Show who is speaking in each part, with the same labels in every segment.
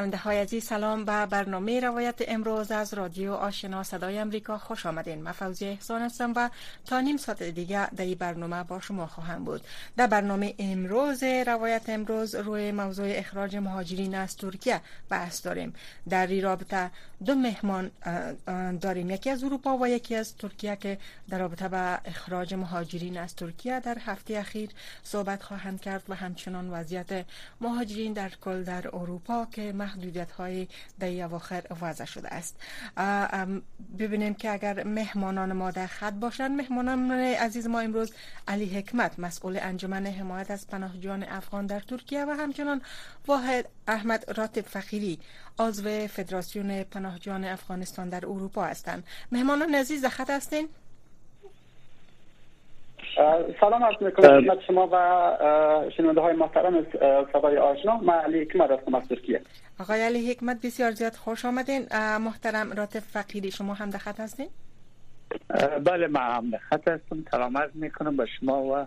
Speaker 1: شنونده های عزیز سلام به برنامه روایت امروز از رادیو آشنا صدای امریکا خوش آمدین. من فوزی احسان هستم و تا نیم ساعت دیگه در این برنامه با شما خواهم بود. در برنامه امروز روایت امروز روی موضوع اخراج مهاجرین از ترکیه بحث داریم. در این رابطه دو مهمان داریم. یکی از اروپا و یکی از ترکیه که در رابطه با اخراج مهاجرین از ترکیه در هفته اخیر صحبت خواهند کرد و همچنان وضعیت مهاجرین در کل در اروپا که محدودیت های در اواخر وضع شده است. ببینیم که اگر مهمانان ما در خط باشند مهمانان عزیز ما امروز علی حکمت مسئول انجمن حمایت از پناهجویان افغان در ترکیه و همچنان واحد احمد راتب فخیری عضو فدراسیون پناهجویان افغانستان در اروپا هستند. مهمانان عزیز در خط هستین؟
Speaker 2: سلام عرض می‌کنم خدمت شما و شنونده های محترم صدای آشنا. من علی حکمت هستم از ترکیه.
Speaker 1: آقای علی حکمت بسیار زیاد خوش آمدین. محترم راتب فقیری شما هم دخت هستین؟
Speaker 3: بله من هم دخت هستم. سلام عرض می‌کنم به شما و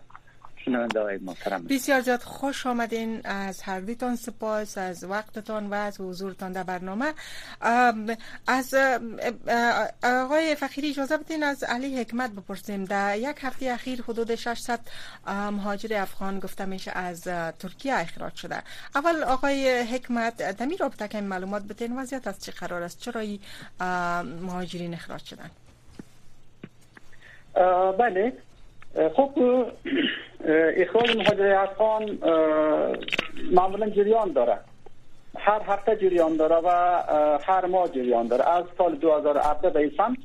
Speaker 1: بسیار زیاد خوش آمدین از هر دیتان سپاس از وقتتان و از حضورتان در برنامه. از آقای فخیری اجازه بدین از علی حکمت بپرسیم. در یک هفته اخیر حدود 600 مهاجر افغان گفته میشه از ترکیه اخراج شده. اول آقای حکمت در می رابطه که معلومات بتین وضعیت از چه قرار است؟ چرا مهاجرین اخراج شدن؟
Speaker 2: بله. خب اخراج مهاجر افغان معمولا جریان داره. هر هفته جریان داره و هر ماه جریان داره. از سال 2017 به سمت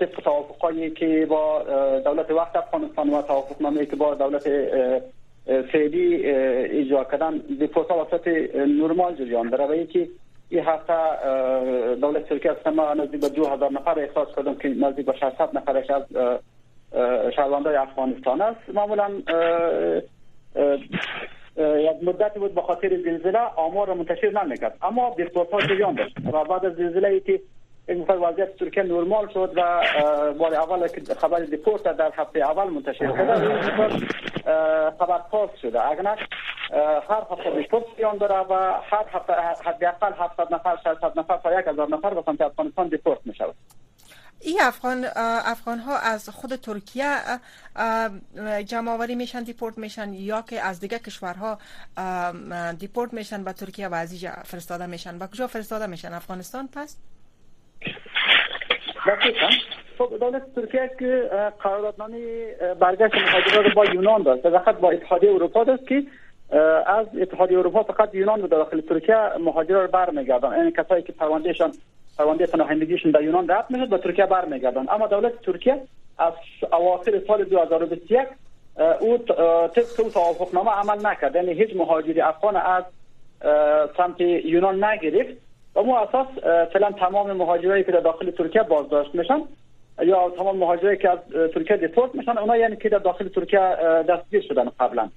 Speaker 2: طبق توافقایی که با دولت وقت افغانستان و توافقنامه که با دولت فعلی اجرا کردن به پروسه وسط نرمال جریان داره. و یکی این هفته دولت ترکیه از نزدیک به 2000 نفر اخراج کردم که نزدیک به 600 نفرش از شهروندای افغانستان است. معمولا یک مدتی بود به خاطر زلزله آمار منتشر نمی‌کرد. اما دیپورت جریان داشت و بعد از زلزله یکه این وضعیت ترکیه نرمال شد و بار اول خبر دیپورت در هفته اول منتشر شده خبر پاس شده. اگر هر هفته دیپورت جریان داره و هر هفته حداقل 700 نفر 600 نفر تا 1000 نفر به سمت افغانستان دیپورت می شود
Speaker 1: این افغان افغان ها از خود ترکیه جمع آوری میشن دیپورت میشن یا که از دیگه کشورها دیپورت میشن به ترکیه و از فرستاده میشن. به کجا فرستاده میشن؟ افغانستان؟ پس؟
Speaker 2: خب دولت ترکیه که قراردادنامه برگشت مهاجران با یونان داشت فقط با اتحادیه اروپا داشت که از اتحادیه اروپا فقط یونان رو داخل ترکیه مهاجران رو برمیگردن. این کسایی که پروندهشان پرونده پناهندگیشون در یونان رد می‌شد به ترکیه برمیگردن. اما دولت ترکیه از اواخر سال 2021 او طبق او توافقنامه عمل نکرد. یعنی هیچ مهاجری افغان از سمت یونان نگرفت و مو اساس فعلا تمام مهاجرایی که در داخل ترکیه بازداشت میشن یا تمام مهاجرایی که از ترکیه دیپورت میشن اونا یعنی که در داخل ترکیه دستگیر شدن قبلا.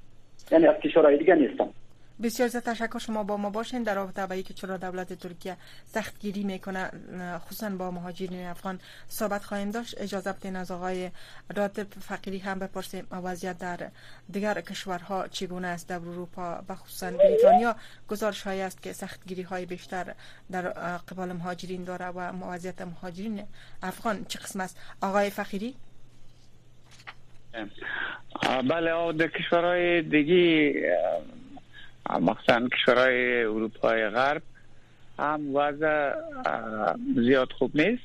Speaker 2: یعنی از کشورهای دیگه نیستن
Speaker 1: بسیار زیاد تشکر شما با ما باشین. در رابطه با که چرا دولت ترکیه سختگیری می‌کنه خصوصا با مهاجرین افغان صحبت خواهیم داشت. اجازه بدین از آقای راتب فقیری هم بپرسیم وضعیت در دیگر کشورها چگونه است؟ در اروپا و خصوصا بریتانیا گزارش های است که سختگیری های بیشتر در قبال مهاجرین داره و وضعیت مهاجرین افغان چه قسم است؟ آقای فقیری؟
Speaker 3: بله در کشورهای دیگه مخصوصا کشورهای اروپای غرب هم وضع زیاد خوب نیست.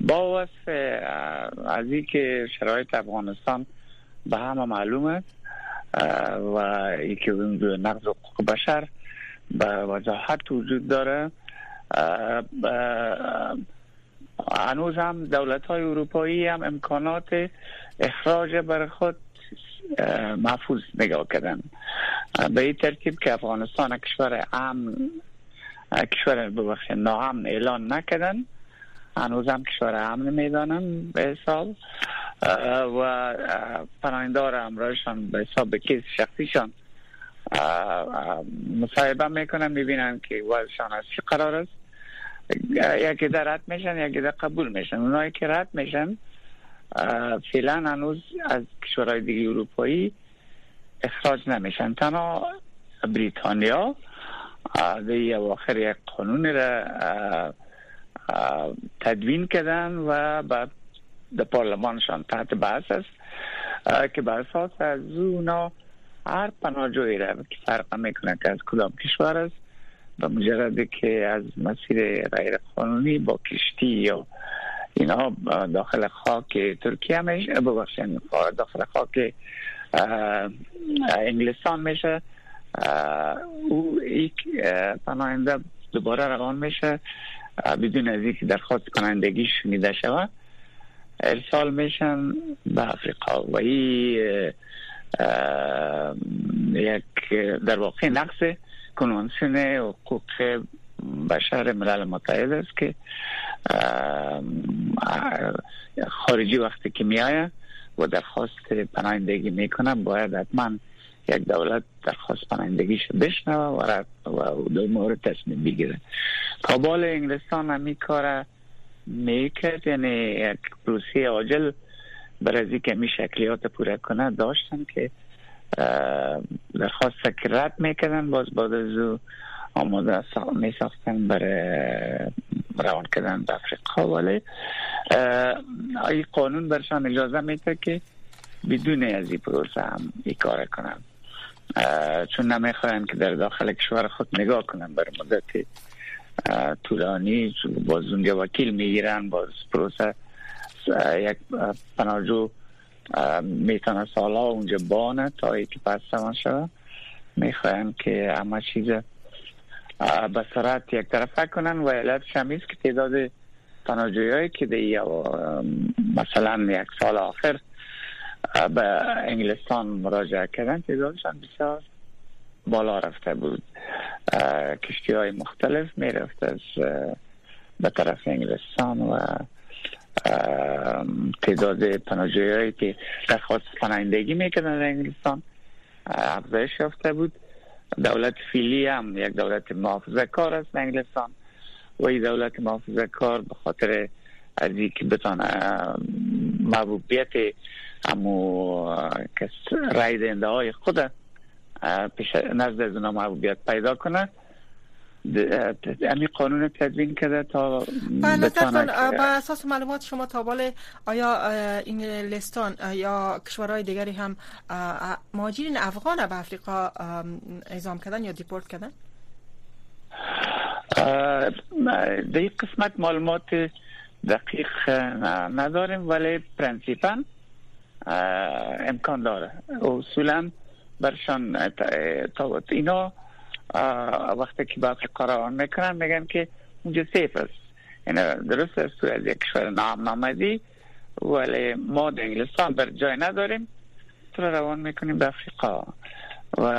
Speaker 3: با وصف از که شرایط افغانستان به همه معلوم است و ای که نقض حقوق بشر به وضاحت وجود داره. هنوز هم دولت های اروپایی هم امکانات اخراج بر خود محفوظ نگاه کردن. به این ترکیب که افغانستان کشور امن کشور ببخشید ناامن اعلان نکردن. هنوز هم کشور امن می‌دانن به حساب. و پناهندار امرایشان به حساب کیس شخصیشان مصاحبه می‌کنن می‌بینن که وضعشان از چی قرار است. یکی در رد میشن یکی در قبول میشن. اونایی که رد میشن فعلا هنوز از کشورهای دیگه اروپایی اخراج نمیشن. تنها بریتانیا در اواخر یک قانون را تدوین کردن و بعد در پارلمانشان تحت بحث است که بر اساس از اونا هر پناهجویی را که فرق می‌کنه که از کدام کشور است به مجرد که از مسیر غیر قانونی با کشتی یا اینا داخل خاک ترکیه میشه ببخشید داخل خاک انگلستان میشه. او یک پناهنده دوباره روان میشه بدون از اینکه درخواست کنندگیش میده شود. ارسال میشن به افریقا و این یک در واقع نقص کنوانسیون حقوق بشر ملل متحد است که خارجی وقتی که میآید و درخواست پناهندگی می‌کنه باید حتما یک دولت درخواست پناهندگیش بشنوه و و در مورد تصمیم بگیره. کابال انگلستان هم کار می‌کرد. یعنی یک پروسه عاجل برای که می شکلیات پوره کنه داشتن که درخواست که رد می‌کردن باز بعد از او آماده می ساختن برای روان کردن به افریقا ولی این قانون برشان اجازه میده که بدون از این پروسه هم این کار کنن. چون نمی‌خواین که در داخل کشور خود نگاه کنن بر مدت طولانی باز اونجا وکیل می‌گیرن باز پروسه یک پناهجو می‌تونه سالا اونجا بانه تا ای که پس سمان شده می‌خواین که همه چیز به سرعت یک طرفه کنن و علت شمیز که تعداد پناهجوی هایی که دی مثلا یک سال آخر به انگلستان مراجعه کردن تعدادشان بسیار بالا رفته بود. کشتی های مختلف می رفت از به طرف انگلستان و تعداد پناهجوی هایی که درخواست پناهندگی می‌کردن در انگلستان افزایش یافته بود. دولت فیلی هم یک دولت محافظه کار است انگلستان و این دولت محافظه کار به خاطر از که بتانه محبوبیت امو کس رای دهنده های خود نزد از اونا محبوبیت پیدا کنه. امی قانون تدوین کرده تا
Speaker 1: بله به اساس معلومات شما تابال آیا انگلستان یا کشورهای دیگری هم مهاجرین افغان به افریقا اعزام کردن یا دیپورت کردن؟
Speaker 3: در این قسمت معلومات دقیق نداریم ولی پرنسیپا امکان داره. اصولا برشان اینا وقتی که افریقا روان می‌کنن میگن که اونجا سیف است. یعنی درست است. از یک کشور نام نامدی ولی ما در انگلستان بر جای نداریم. تو روان می‌کنیم به افریقا. و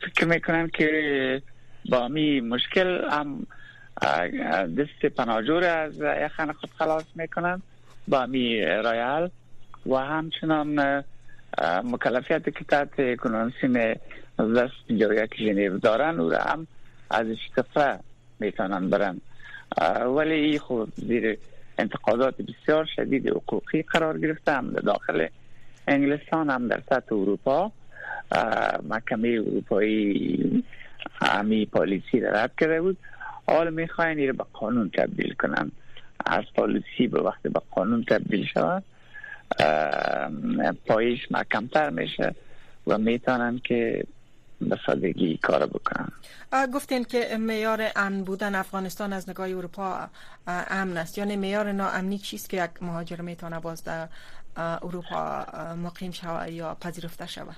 Speaker 3: فکر می‌کنن که با می مشکل هم دست پناجور از یخن خود خلاص می‌کنن. با می رایال و همچنان مکلفیت که تحت کنانسین دست یک ژنو دارن او هم از اشتفه می‌تونن برن. ولی ای خود زیر انتقادات بسیار شدید حقوقی قرار گرفته هم داخل انگلستان هم در سطح اروپا. محکمه اروپایی همی پالیسی را رد کرده بود. حال می‌خواین رو به قانون تبدیل کنن. از پالیسی به وقت به قانون تبدیل شود پایش محکمتر میشه و می‌تونن که به سادگی کار بکنن
Speaker 1: گفتین که میار امن بودن افغانستان از نگاه اروپا امن است. یعنی میار ناامنی چیست که یک مهاجر می‌تونه باز در اروپا مقیم شود یا پذیرفته شود؟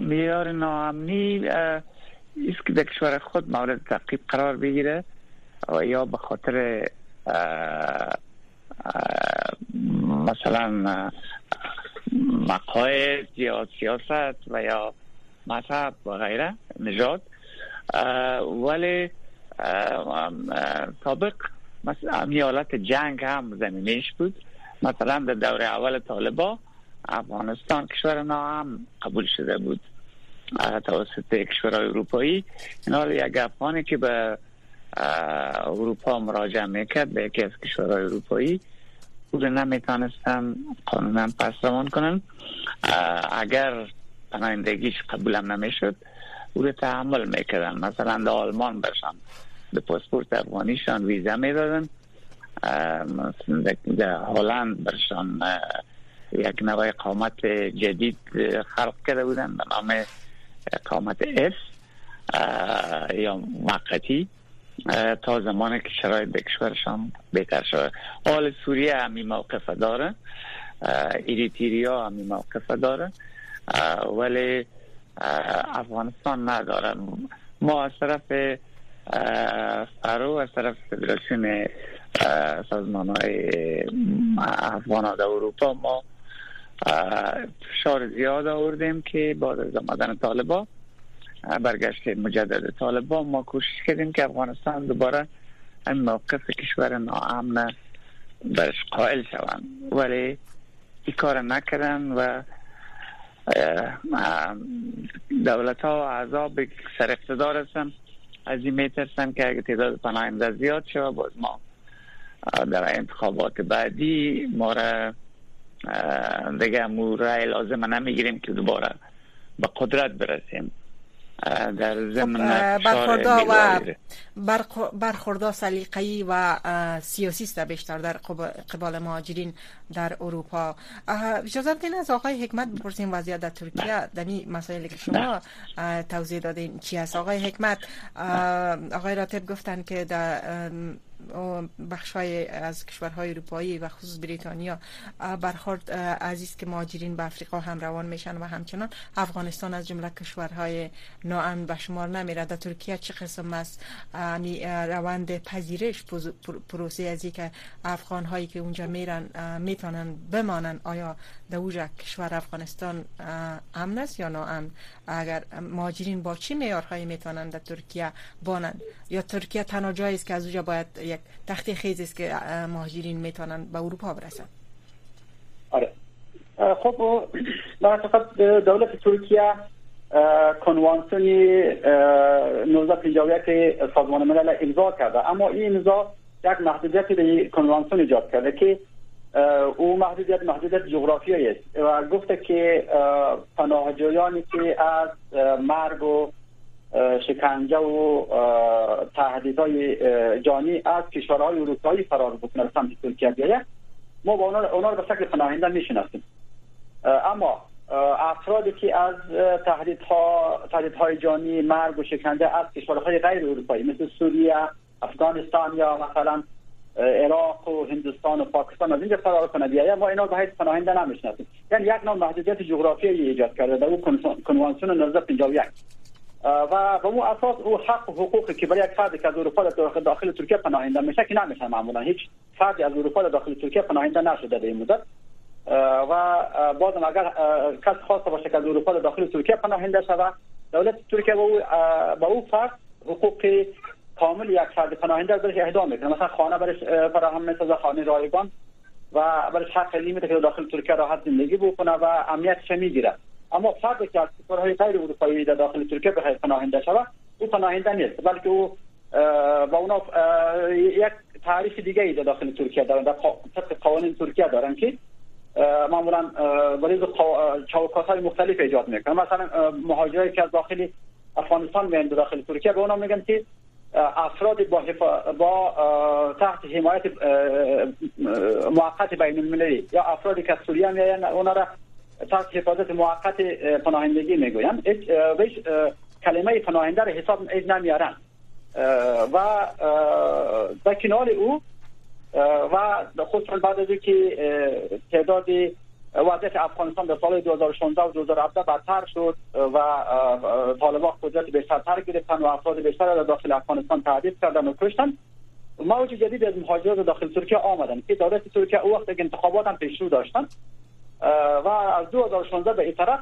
Speaker 3: میار ناامنی است که در کشور خود مورد تعقیب قرار بگیره و یا به خاطر مثلا مقاید یا سیاست و یا مذهب و غیره نژاد. ولی سابق مثلا حالت جنگ هم زمینیش بود. مثلا در دور اول طالبا افغانستان کشور ناام قبول شده بود. توسط کشورهای اروپایی. این حال یک افغانی که به اروپا مراجعه می‌کرد به یکی از کشورهای اروپایی. او نمی‌تونستن قانونا پس روان کنن اگر پناهندگیش قبولم نمی‌شد او رو تحمل می‌کردن. مثلا در آلمان برشن به پاسپورت افغانیشان ویزا می‌دادن. در هلند برشان یک نوع قامت جدید خلق کرده بودن به نام قامت اس یا موقتی تا زمانی که شرایط به کشورشان بهتر شده حال سوریه همی موقف داره. ایریتیریا همی موقف داره. ولی افغانستان نداره. ما از طرف فرو از طرف فدراسیون سازمان های افغان در اروپا ما فشار زیاد آوردیم که بعد از آمدن طالبا برگشت مجدد طالبان. ما کوشش کردیم که افغانستان دوباره این موقف کشور ناامن برش قائل شوند. ولی این کار نکردن و دولت ها و اعضا به سر اقتدار هستن. از این میترسن که اگه تعداد پناهنده زیاد شود باز ما در انتخابات بعدی ما را دیگه مو رای لازم نمی‌گیریم که دوباره به قدرت برسیم. در زمین
Speaker 1: خب، برخوردا و برخوردا سلیقه‌ای و سیاسی است بیشتر در قبال مهاجرین در اروپا. اجازه بدین از آقای حکمت بپرسیم وضعیت در ترکیه. در این مسائلی که شما توضیح دادین چی است؟ آقای حکمت آقای راتب گفتن که در های از کشورهای اروپایی و خصوص بریتانیا برخورد عزیز که مهاجرین به افریقا هم روان میشن و همچنان افغانستان از جمله کشورهای ناامن به شمار نمیره. در ترکیه چه قسم است روند پذیرش پروسه از که افغان هایی که اونجا میرن می‌تونن بمانن آیا در اوجا کشور افغانستان امن است یا ناامن؟ اگر مهاجرین با چه معیارهایی می‌تونن در ترکیه بانند یا ترکیه تنها جایی است که از اونجا باید یک تخت خیز است که مهاجرین می‌تونن به اروپا برسن
Speaker 2: آره. خب فقط دولت ترکیه کنوانسیونی 1951 سازمان ملل امضا کرده. اما این امضا یک محدودیت به کنوانسیون ایجاد کرده که او محدودیت محدودیت جغرافیایی است. و گفته که پناهجویانی که از مرگ و شکنجه و تهدیدهای جانی از کشورهای اروپایی فرار بکنه سمت ترکیه بیاید. ما با اونا رو به شکل پناهنده می‌شناسیم اما افرادی که از تهدیدها تهدیدهای جانی مرگ و شکنجه از کشورهای غیر اروپایی مثل سوریه افغانستان یا مثلا عراق و هندوستان و پاکستان از اینجا فرار کنه بیایه ما اینا به حیث پناهنده نمی‌شناسیم. یعنی یک نوع محدودیت جغرافیایی ایجاد کرده در کنوانسیون 1951 و به اون اساس او حق و حقوقی که برای یک فردی که از اروپا داخل, ترکیه پناهنده میشه که نمیشه معمولا. هیچ فردی از اروپا داخل ترکیه پناهنده نشده در این مدت. و بازم اگر کس خواسته باشه که از اروپا داخل ترکیه پناهنده شود دولت ترکیه با او فرد حقوق کامل یک فرد پناهنده برش اهدا می‌کنه. مثلا خانه برش فراهم می‌سازه خانه رایگان و برش حق میده که داخل ترکیه راحت زندگی بکنه و امنیتش می‌گیره. اما فردی که از کشورهای غیر اروپایی در داخل ترکیه بخواهد پناهنده شود او پناهنده نیست بلکه او با اونا یک تعریف دیگه ای در داخل ترکیه دارن در قوانین ترکیه دارن که معمولا برای چوکات های مختلف ایجاد می‌کنن مثلا مهاجرایی که از داخل افغانستان میان داخل ترکیه به اونا میگن که افراد با, با تحت حمایت موقت بین المللی یا افرادی که از سوریه میان اونا را تحت حفاظت موقت پناهندگی می‌گویند بهش کلمه پناهنده را حساب ایج نمیارن. و در کنار او و خصوصا بعد از که تعداد وضعیت افغانستان در سال 2016 و 2017 بدتر شد و طالبان قدرت بیشتر گرفتن و افراد بیشتر در داخل افغانستان تهدید کردن و کشتن. موج جدید از مهاجرات داخل ترکیه آمدن. که دولت ترکیه او وقت انتخابات هم پیش رو داشتن. و از 2016 به این طرف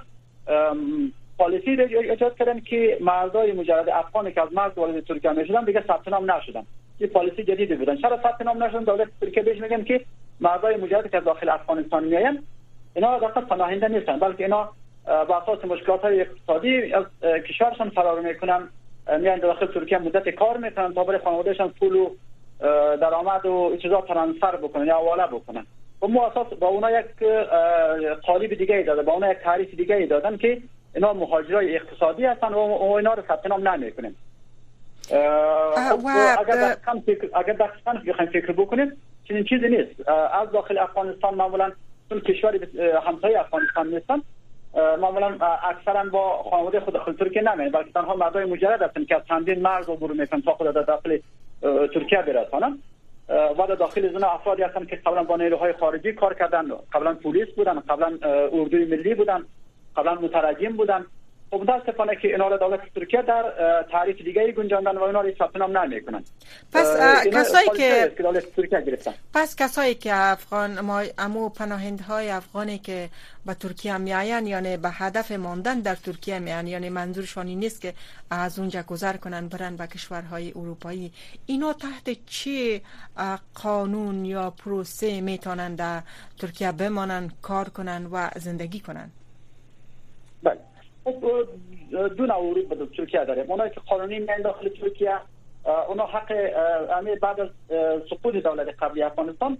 Speaker 2: پالیسی ایجاد کردن که مردای مجرد افغانی که از مرز وارد ترکیه می‌شدن دیگه ثبت نام نشدن. این پالیسی جدیدی بودن. چرا ثبت نام نشدن؟ دولت ترکیه بهش میگن که مردای مجرد که داخل افغانستان میاین اینا فقط پناهنده نیستن بلکه اینا با اساس مشکلات های اقتصادی از کشورشان فرار می‌کنن میان داخل ترکیه مدت کار می‌کنن تا برای خانوادهشان پول و درآمد و چیزا ترانسفر بکنن یا حواله بکنن. و مو اساس با اونا یک قالب دیگه ای داده با اونا یک تعریف دیگه ای دادن که اینا مهاجرای اقتصادی هستن و اینا رو ثبت نام نمی‌کنیم خب اگر دقیقا بخوایم فکر بکنیم چنین چیزی نیست. از داخل افغانستان معمولا چون کشور همسایه افغانستان نیستن معمولا اکثرا با خانواده خود داخل ترکیه نمیان بلکه تنها مردای مجرد هستن که از چندین مرز عبور می‌کنن تا خود داخل ترکیه برسانن. و داخل زن افرادی هستن که قبلا با نیروهای خارجی کار کردن. قبلا پلیس بودن قبلا اردوی ملی بودن قبلا مترجم بودن. متاسفانه که اینا دولت ترکیه در تعریف دیگه گنجاندن و اینا رو ثبت نام نمی‌کنن.
Speaker 1: پس کسایی که دولت ترکیه گرفتن. پس کسایی که افغان ما امو پناهندهای افغانی که به ترکیه میاین یعنی به هدف ماندن در ترکیه میان یعنی منظورشان این نیست که از اونجا گذر کنن برن به کشورهای اروپایی. اینا تحت چه قانون یا پروسه می‌تونن در ترکیه بمانن کار کنن و زندگی کنن؟
Speaker 2: خب، دو ورود به ترکیه داریم. اونایی که قانونی میان داخل ترکیه اونا حق امیر بعد از سقوط دولت قبلی افغانستان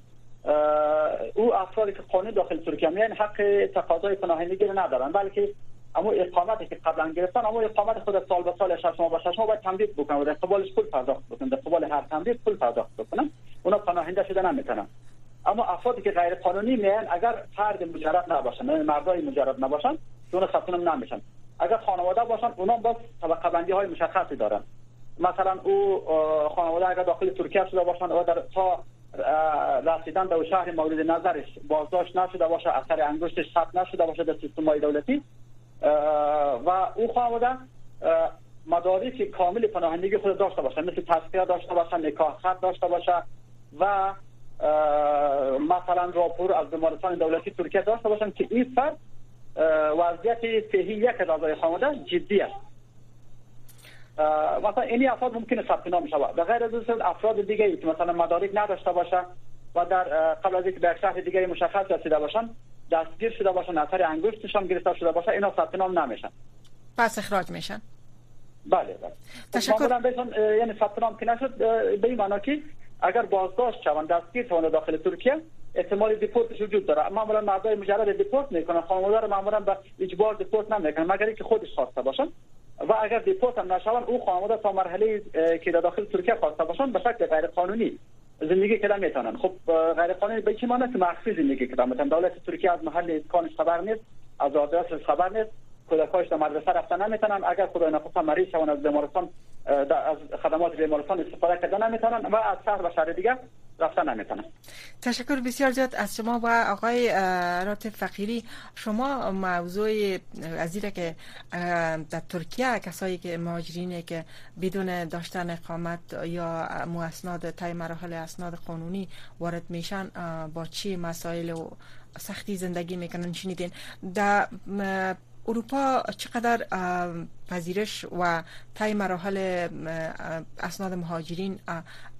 Speaker 2: او افرادی که قانونی داخل ترکیه میان حق تقاضای پناهندگی رو ندارن. بلکه اما اقامتی که قبلا گرفتن اما اقامت خود سال به سال 6 ماه به 6 ماه باید تمدید بکنن و در قبالش پول پرداخت بکنن. در قبال هر تمدید پول پرداخت بکنن. اونا پناهنده شده نمی‌تونن. اما افرادی که غیر قانونی میان اگر فرد مجرد نباشن یعنی مردای مجرد نباشن اون ثبت نمیشن. اگر خانواده باشن اونا با طبقه بندی های مشخصی دارن. مثلا او خانواده اگر داخل ترکیه شده باشن و در تا رسیدن به شهر مورد نظرش بازداشت نشده باشه اثر انگشتش ثبت نشده باشه در سیستم های دولتی و او خانواده مدارک کامل پناهندگی خود داشته باشه مثل تصفیه داشته باشه نکاح خط داشته باشه و مثلا راپور از بیمارستان دولتی ترکیه داشته باشن که این فرد وضعیت صحی یک اعضای خانواده جدی است. مثلا اینی افراد ممکنه ثبت نام شود. به غیر از افراد دیگه که مثلا مدارک نداشته باشه و در قبل از اینکه در شهر دیگه مشخص رسیده باشن دستگیر شده باشن اثر انگشتشان گرفته شده باشه اینا ثبت نام نمیشن.
Speaker 1: پس اخراج میشن.
Speaker 2: بله بله. تشکر. یعنی ثبت نام که نشد به این معنا که اگر بازداشت شوند دستگیر شوند داخل ترکیه احتمال دیپورتش وجود داره. معمولا مردای مجرد دیپورت می‌کنن. خانواده رو معمولا به اجبار دیپورت نمی‌کنن مگر اینکه خودش خواسته باشن. و اگر دیپورت هم نشون او خانواده تا مرحله که داخل ترکیه خواسته باشن به شکل غیر قانونی زندگی کردن می‌تونن. خب غیر قانونی به چه معنی که مخفی زندگی کردن. مثلا دولت ترکیه از محل اسکانش خبر نیست از آدرسش خبر نیست. کودکاش در مدرسه رفتن نمی‌تونن. اگر خدای نخواست مریض شون از بیمارستان از خدمات بیمارستان استفاده کردن نمی‌تونن و از شهر و شهر دیگه رفتن نمی‌تونن.
Speaker 1: تشکر بسیار زیاد از شما و آقای رات فقیری. شما موضوع از که در ترکیه کسایی که مهاجرینه که بدون داشتن اقامت یا موسناد تای مراحل اسناد قانونی وارد میشن با چی مسائل و سختی زندگی می‌کنن؟ شنیدین. در اروپا چقدر پذیرش و تای مراحل اسناد مهاجرین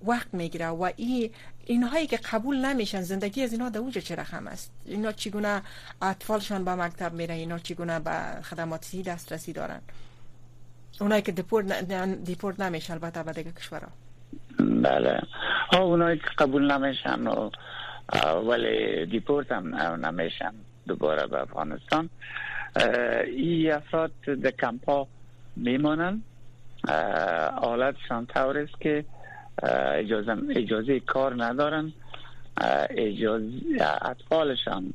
Speaker 1: وقت می‌گیره و این اینهایی که قبول نمیشن زندگی از اینها در اونجا چه رقم است؟ اینا چگونه اطفالشان به مکتب میره اینا چگونه به خدماتی دسترسی دارن؟ اونایی که دیپورت, دیپورت نمیشن البته به دیگه کشورها
Speaker 3: بله. ها اونایی که قبول نمیشن و ولی دیپورت هم نمیشن دوباره به افغانستان. این افراد در کمپا میمانند. حالتشان طور است که اجازه, اجازه کار ندارن اجازه اطفالشان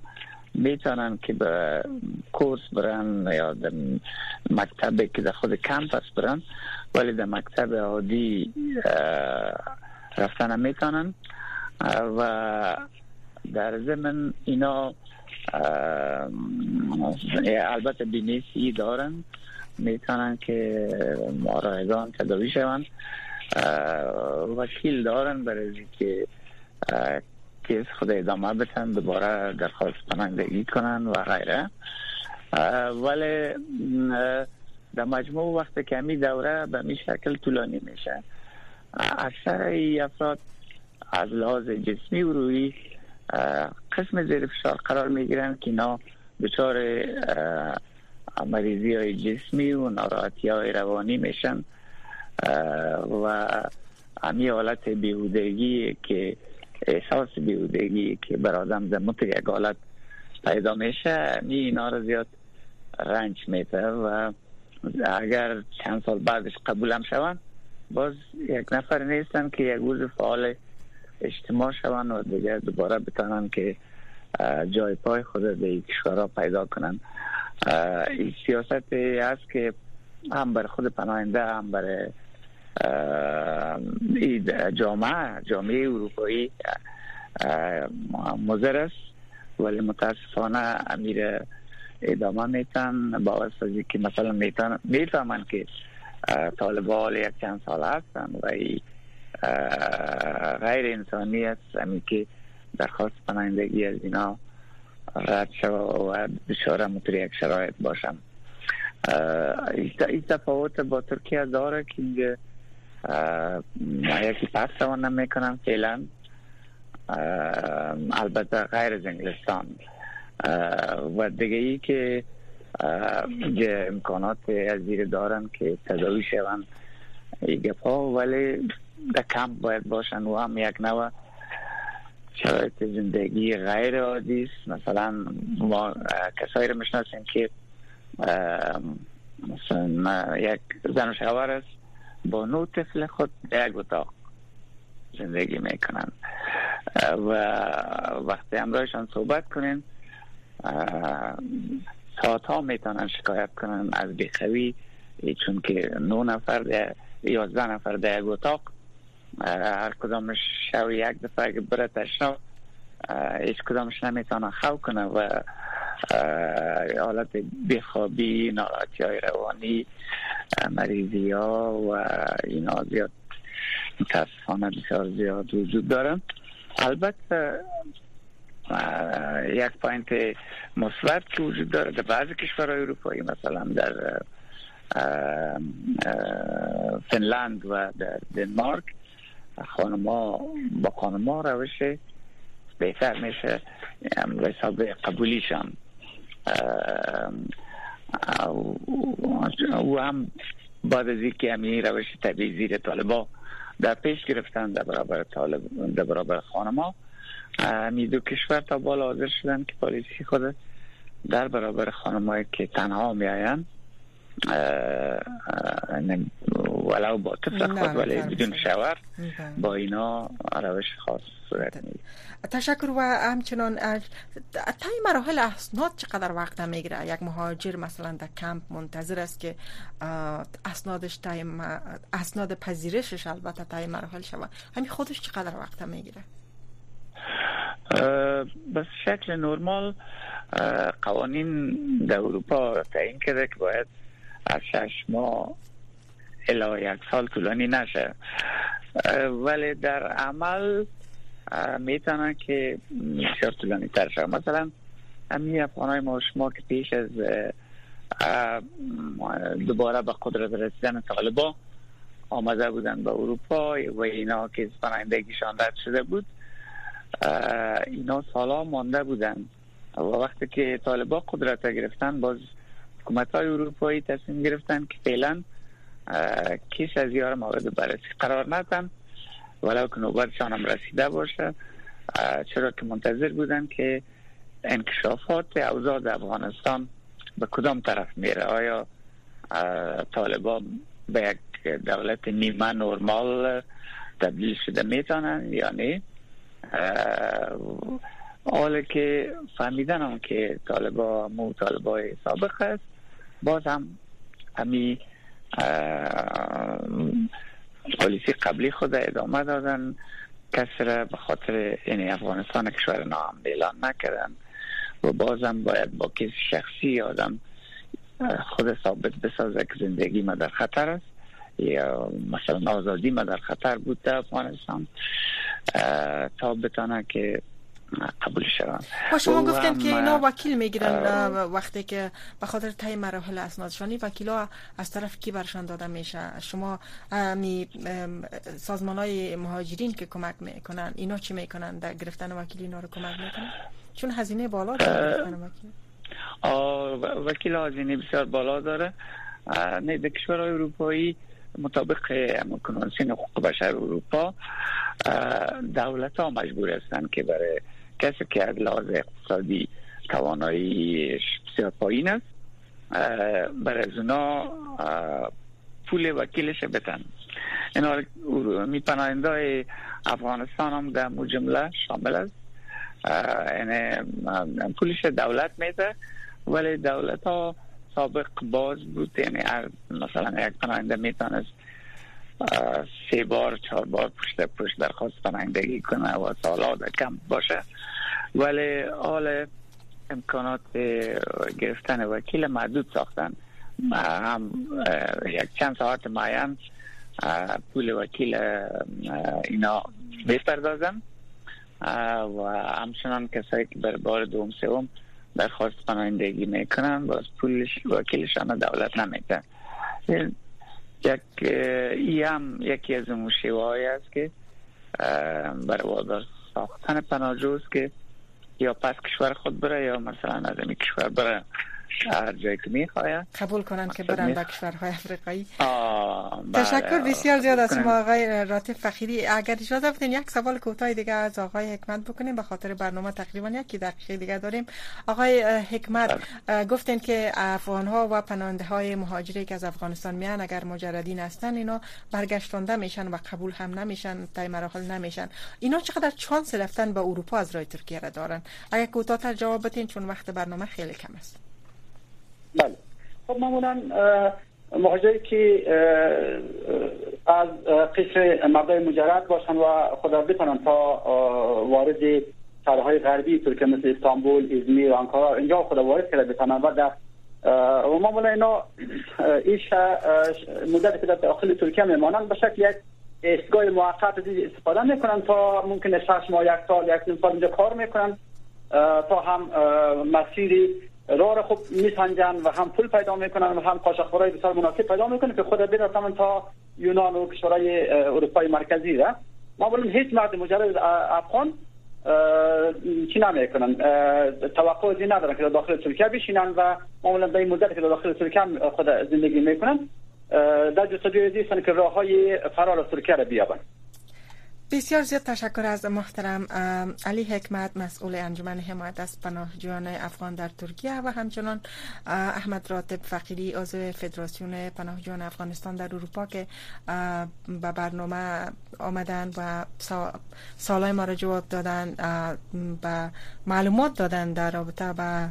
Speaker 3: می‌تونن که به کورس برن یا در مکتب که در خود کمپس برن ولی در مکتب عادی رفتن می‌تونن و در زمن اینا البته بینیسی دارن می‌تونن که مراهدان تداوی شوند. وکیل دارن برای که کیس خود ادامه بتن دوباره درخواست پناهندگی کنن و غیره. ولی در مجموع وقت که همی دوره به می شکل طولانی میشه. اکثر ای افراد از لحاظ جسمی و روی قسم زیر فشار قرار می گیرن که اینا بچار مریضی های جسمی و ناراحتی های روانی میشن. و همی حالت بیهودگی که احساس بیهودگی که بر آدم زمت یک حالت پیدا میشه می اینا رو زیاد رنج میده و اگر چند سال بعدش قبولم شوند باز یک نفر نیستن که یک روز فعال اجتماع شوند و دیگه دوباره بتانن که جای پای خود به کشورها پیدا کنن این سیاست است که هم بر خود پناهنده هم بر جامعه جامعه اروپایی مزر است. ولی متاسفانه امیر ادامه میتن با که مثلا میتن می‌فهمن که طالبان یک چند سال هستن و غیر انسانی است همین که درخواست پناهندگی از اینا رد شو و بشاره مطور یک شرایط باشم. این تفاوت با ترکیه داره که اینجا یکی پس روان نمی‌کنم فعلا. البته غیر از انگلستان. و دیگه ای که امکانات از زیر دارن که تداوی شون ای ولی در کمپ باید باشن. و هم یک نوع شرایط زندگی غیر عادی است. مثلا ما کسایی رو می‌شناسیم که مثلا یک زن و شوهر است. با نو طفل خود در یک اتاق زندگی می‌کنن. و وقتی همراهشان صحبت کنین ساعت ها می‌تونن شکایت کنن از بیخوی چون که نو نفر یازده نفر در یک اتاق هر کدامش شو یک دفعه که بره تشنا هیچ کدامش نمی‌تونه خو کنه و حالت بخوابی ناراحتی های روانی مریضی ها و اینا زیاد متاسفانه بسیار زیاد وجود دارن البته یک پوینت مثبت که وجود داره در بعضی کشورهای اروپایی مثلا در فنلند و در دنمارک. خانما با خانما روش بهتر میشه. حساب قبولیشان. او هم بعد از اینکه همین روش طبیعی زیر طالبا در پیش گرفتن در برابر طالب در برابر خانما می دو کشور تا بالا حاضر شدن که پالیسی خود در برابر خانمایی که تنها می آین ولو با طفل خود ولی بدون شوهر با اینا روش خاص صورت می
Speaker 1: تشکر و همچنان تای مراحل اسناد چقدر وقت می‌گیره یک مهاجر مثلا در کمپ منتظر است که اسنادش تای اسناد پذیرشش البته تای مراحل شود. همین خودش چقدر وقت می‌گیره
Speaker 3: بس شکل نرمال قوانین در اروپا تعیین کرده که باید از شش ماه الا یک سال طولانی نشه. ولی در عمل می‌تونن که بسیار طولانی تر شد مثلا همین افغان های ما شما که پیش از دوباره به قدرت رسیدن طالبا آمده بودن به اروپا و اینا که پناهندگیشان رد شده بود اینا سالا مانده بودن و وقتی که طالبا قدرت گرفتن باز حکومت های اروپایی تصمیم گرفتن که فعلا کیس از یار مورد بررسی قرار ندن. ولو که نوبتشان هم رسیده باشه. چرا که منتظر بودن که انکشافات اوضاع در افغانستان به کدام طرف میره؟ آیا طالبان به یک دولت نیمه نرمال تبدیل شده می‌تونن یا نه؟ حالا که فهمیدن هم که طالبا مو طالبای سابق است. باز هم همی پالیسی قبلی خود ادامه دادن. کسی را به خاطر این افغانستان کشور نام اعلان نکردن. و بازم باید با کسی شخصی آدم خود ثابت بسازه که زندگی ما در خطر است. یا مثلا آزادی ما در خطر بود در افغانستان تا بتانه که قبول شوند
Speaker 1: با شما گفتن که اینا وکیل می‌گیرن وقتی که به خاطر تای مراحل اسنادشانی وکیل ها از طرف کی برشان داده میشه؟ شما می سازمان های مهاجرین که کمک می‌کنن اینا چی می‌کنن؟ در گرفتن وکیل اینا رو کمک می‌کنن؟ چون هزینه بالا داره وکیل.
Speaker 3: وکیل هزینه بسیار بالا داره. نه در کشورهای اروپایی مطابق کنوانسیون حقوق بشر اروپا دولت ها مجبور هستند که برای کسی که از لحاظ اقتصادی توانایی بسیار پایین است برای از اونا پول وکیلش بتن اینا می پناهنده افغانستان هم در مو جمله شامل است. یعنی پولش دولت میده ولی دولت ها سابق باز بود. یعنی مثلا یک پناهنده می‌تونست سه بار چهار بار پشت پشت درخواست پناهندگی کنه و سالات کم باشه. ولی حال امکانات گرفتن وکیل محدود ساختن. هم یک چند ساعت معین پول وکیل اینا بپردازن. و همچنان کسایی که بر بار دوم سوم درخواست پناهندگی می‌کنن باز پولش وکیلشان دولت نمیتن یک ای هم یکی از اون شیوه است که برای وادار ساختن پناهجوست که یا پس کشور خود بره یا مثلا از این کشور بره هر جایی که می‌خواه
Speaker 1: قبول کنن که برن به کشورهای افریقایی. تشکر بسیار زیاد از شما آقای راتف فخیری. اگر اجازه بدین یک سوال کوتاه دیگه از آقای حکمت بکنیم به خاطر برنامه تقریبا یکی دقیقه دیگه داریم. آقای حکمت بله. گفتین که افغان ها و پناهنده های مهاجری که از افغانستان میان اگر مجردین هستن اینا برگشتانده میشن و قبول هم نمیشن تا مراحل نمیشن. اینا چقدر چانس رفتن به اروپا از راه ترکیه را دارن؟ اگر کوتاه جواب بدین چون وقت برنامه خیلی کم است.
Speaker 2: بله. خب معمولا مهاجری که از قشر مردای مجرد باشن و خدا بتونن تا وارد شهرهای غربی ترکیه مثل استانبول، ازمیر، آنکارا اینجا خدا وارد کرده بتونن و در و معمولا اینا ایش مدت که در داخل ترکیه میمانن به شکل یک ایستگاه موقت استفاده می‌کنن تا ممکن شش ماه یک سال یک سال اینجا کار می‌کنن تا هم مسیری راه را خوب میسنجن و هم پول پیدا می‌کنن و هم قاشقخورای بسیار مناسب پیدا می‌کنن که خود برسن تا یونان و کشورهای اروپای مرکزی را. معمولا هیچ مرد مجرد افغان چی نمی‌کنن. توقع زی ندارن که داخل ترکیه بشینن و معمولا در این مدت که داخل ترکیه خود زندگی می‌کنن. در جستجوی زیستن که راه های فرار ترکیه را بیابن.
Speaker 1: بسیار زیاد تشکر از محترم علی حکمت مسئول انجمن حمایت از پناهجویان افغان در ترکیه و همچنان احمد راتب فقیری عضو فدراسیون پناهجویان افغانستان در اروپا که به برنامه آمدن و سالای ما را جواب دادن و معلومات دادن در رابطه با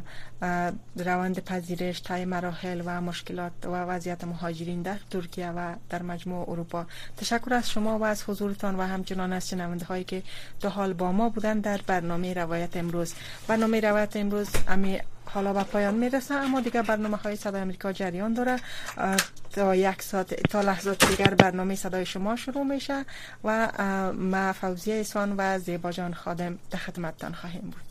Speaker 1: روند پذیرش تای مراحل و مشکلات و وضعیت مهاجرین در ترکیه و در مجموع اروپا. تشکر از شما و از حضورتان و همچنان از شنونده هایی که تا حال با ما بودن در برنامه روایت امروز. برنامه روایت امروز امی حالا به پایان می‌رسه اما دیگه برنامه های صدای امریکا جریان داره. تا یک ساعت تا لحظات دیگر برنامه صدای شما شروع میشه و ما فوزیه ایسان و زیبا جان خادم در خدمتتان خواهیم بود.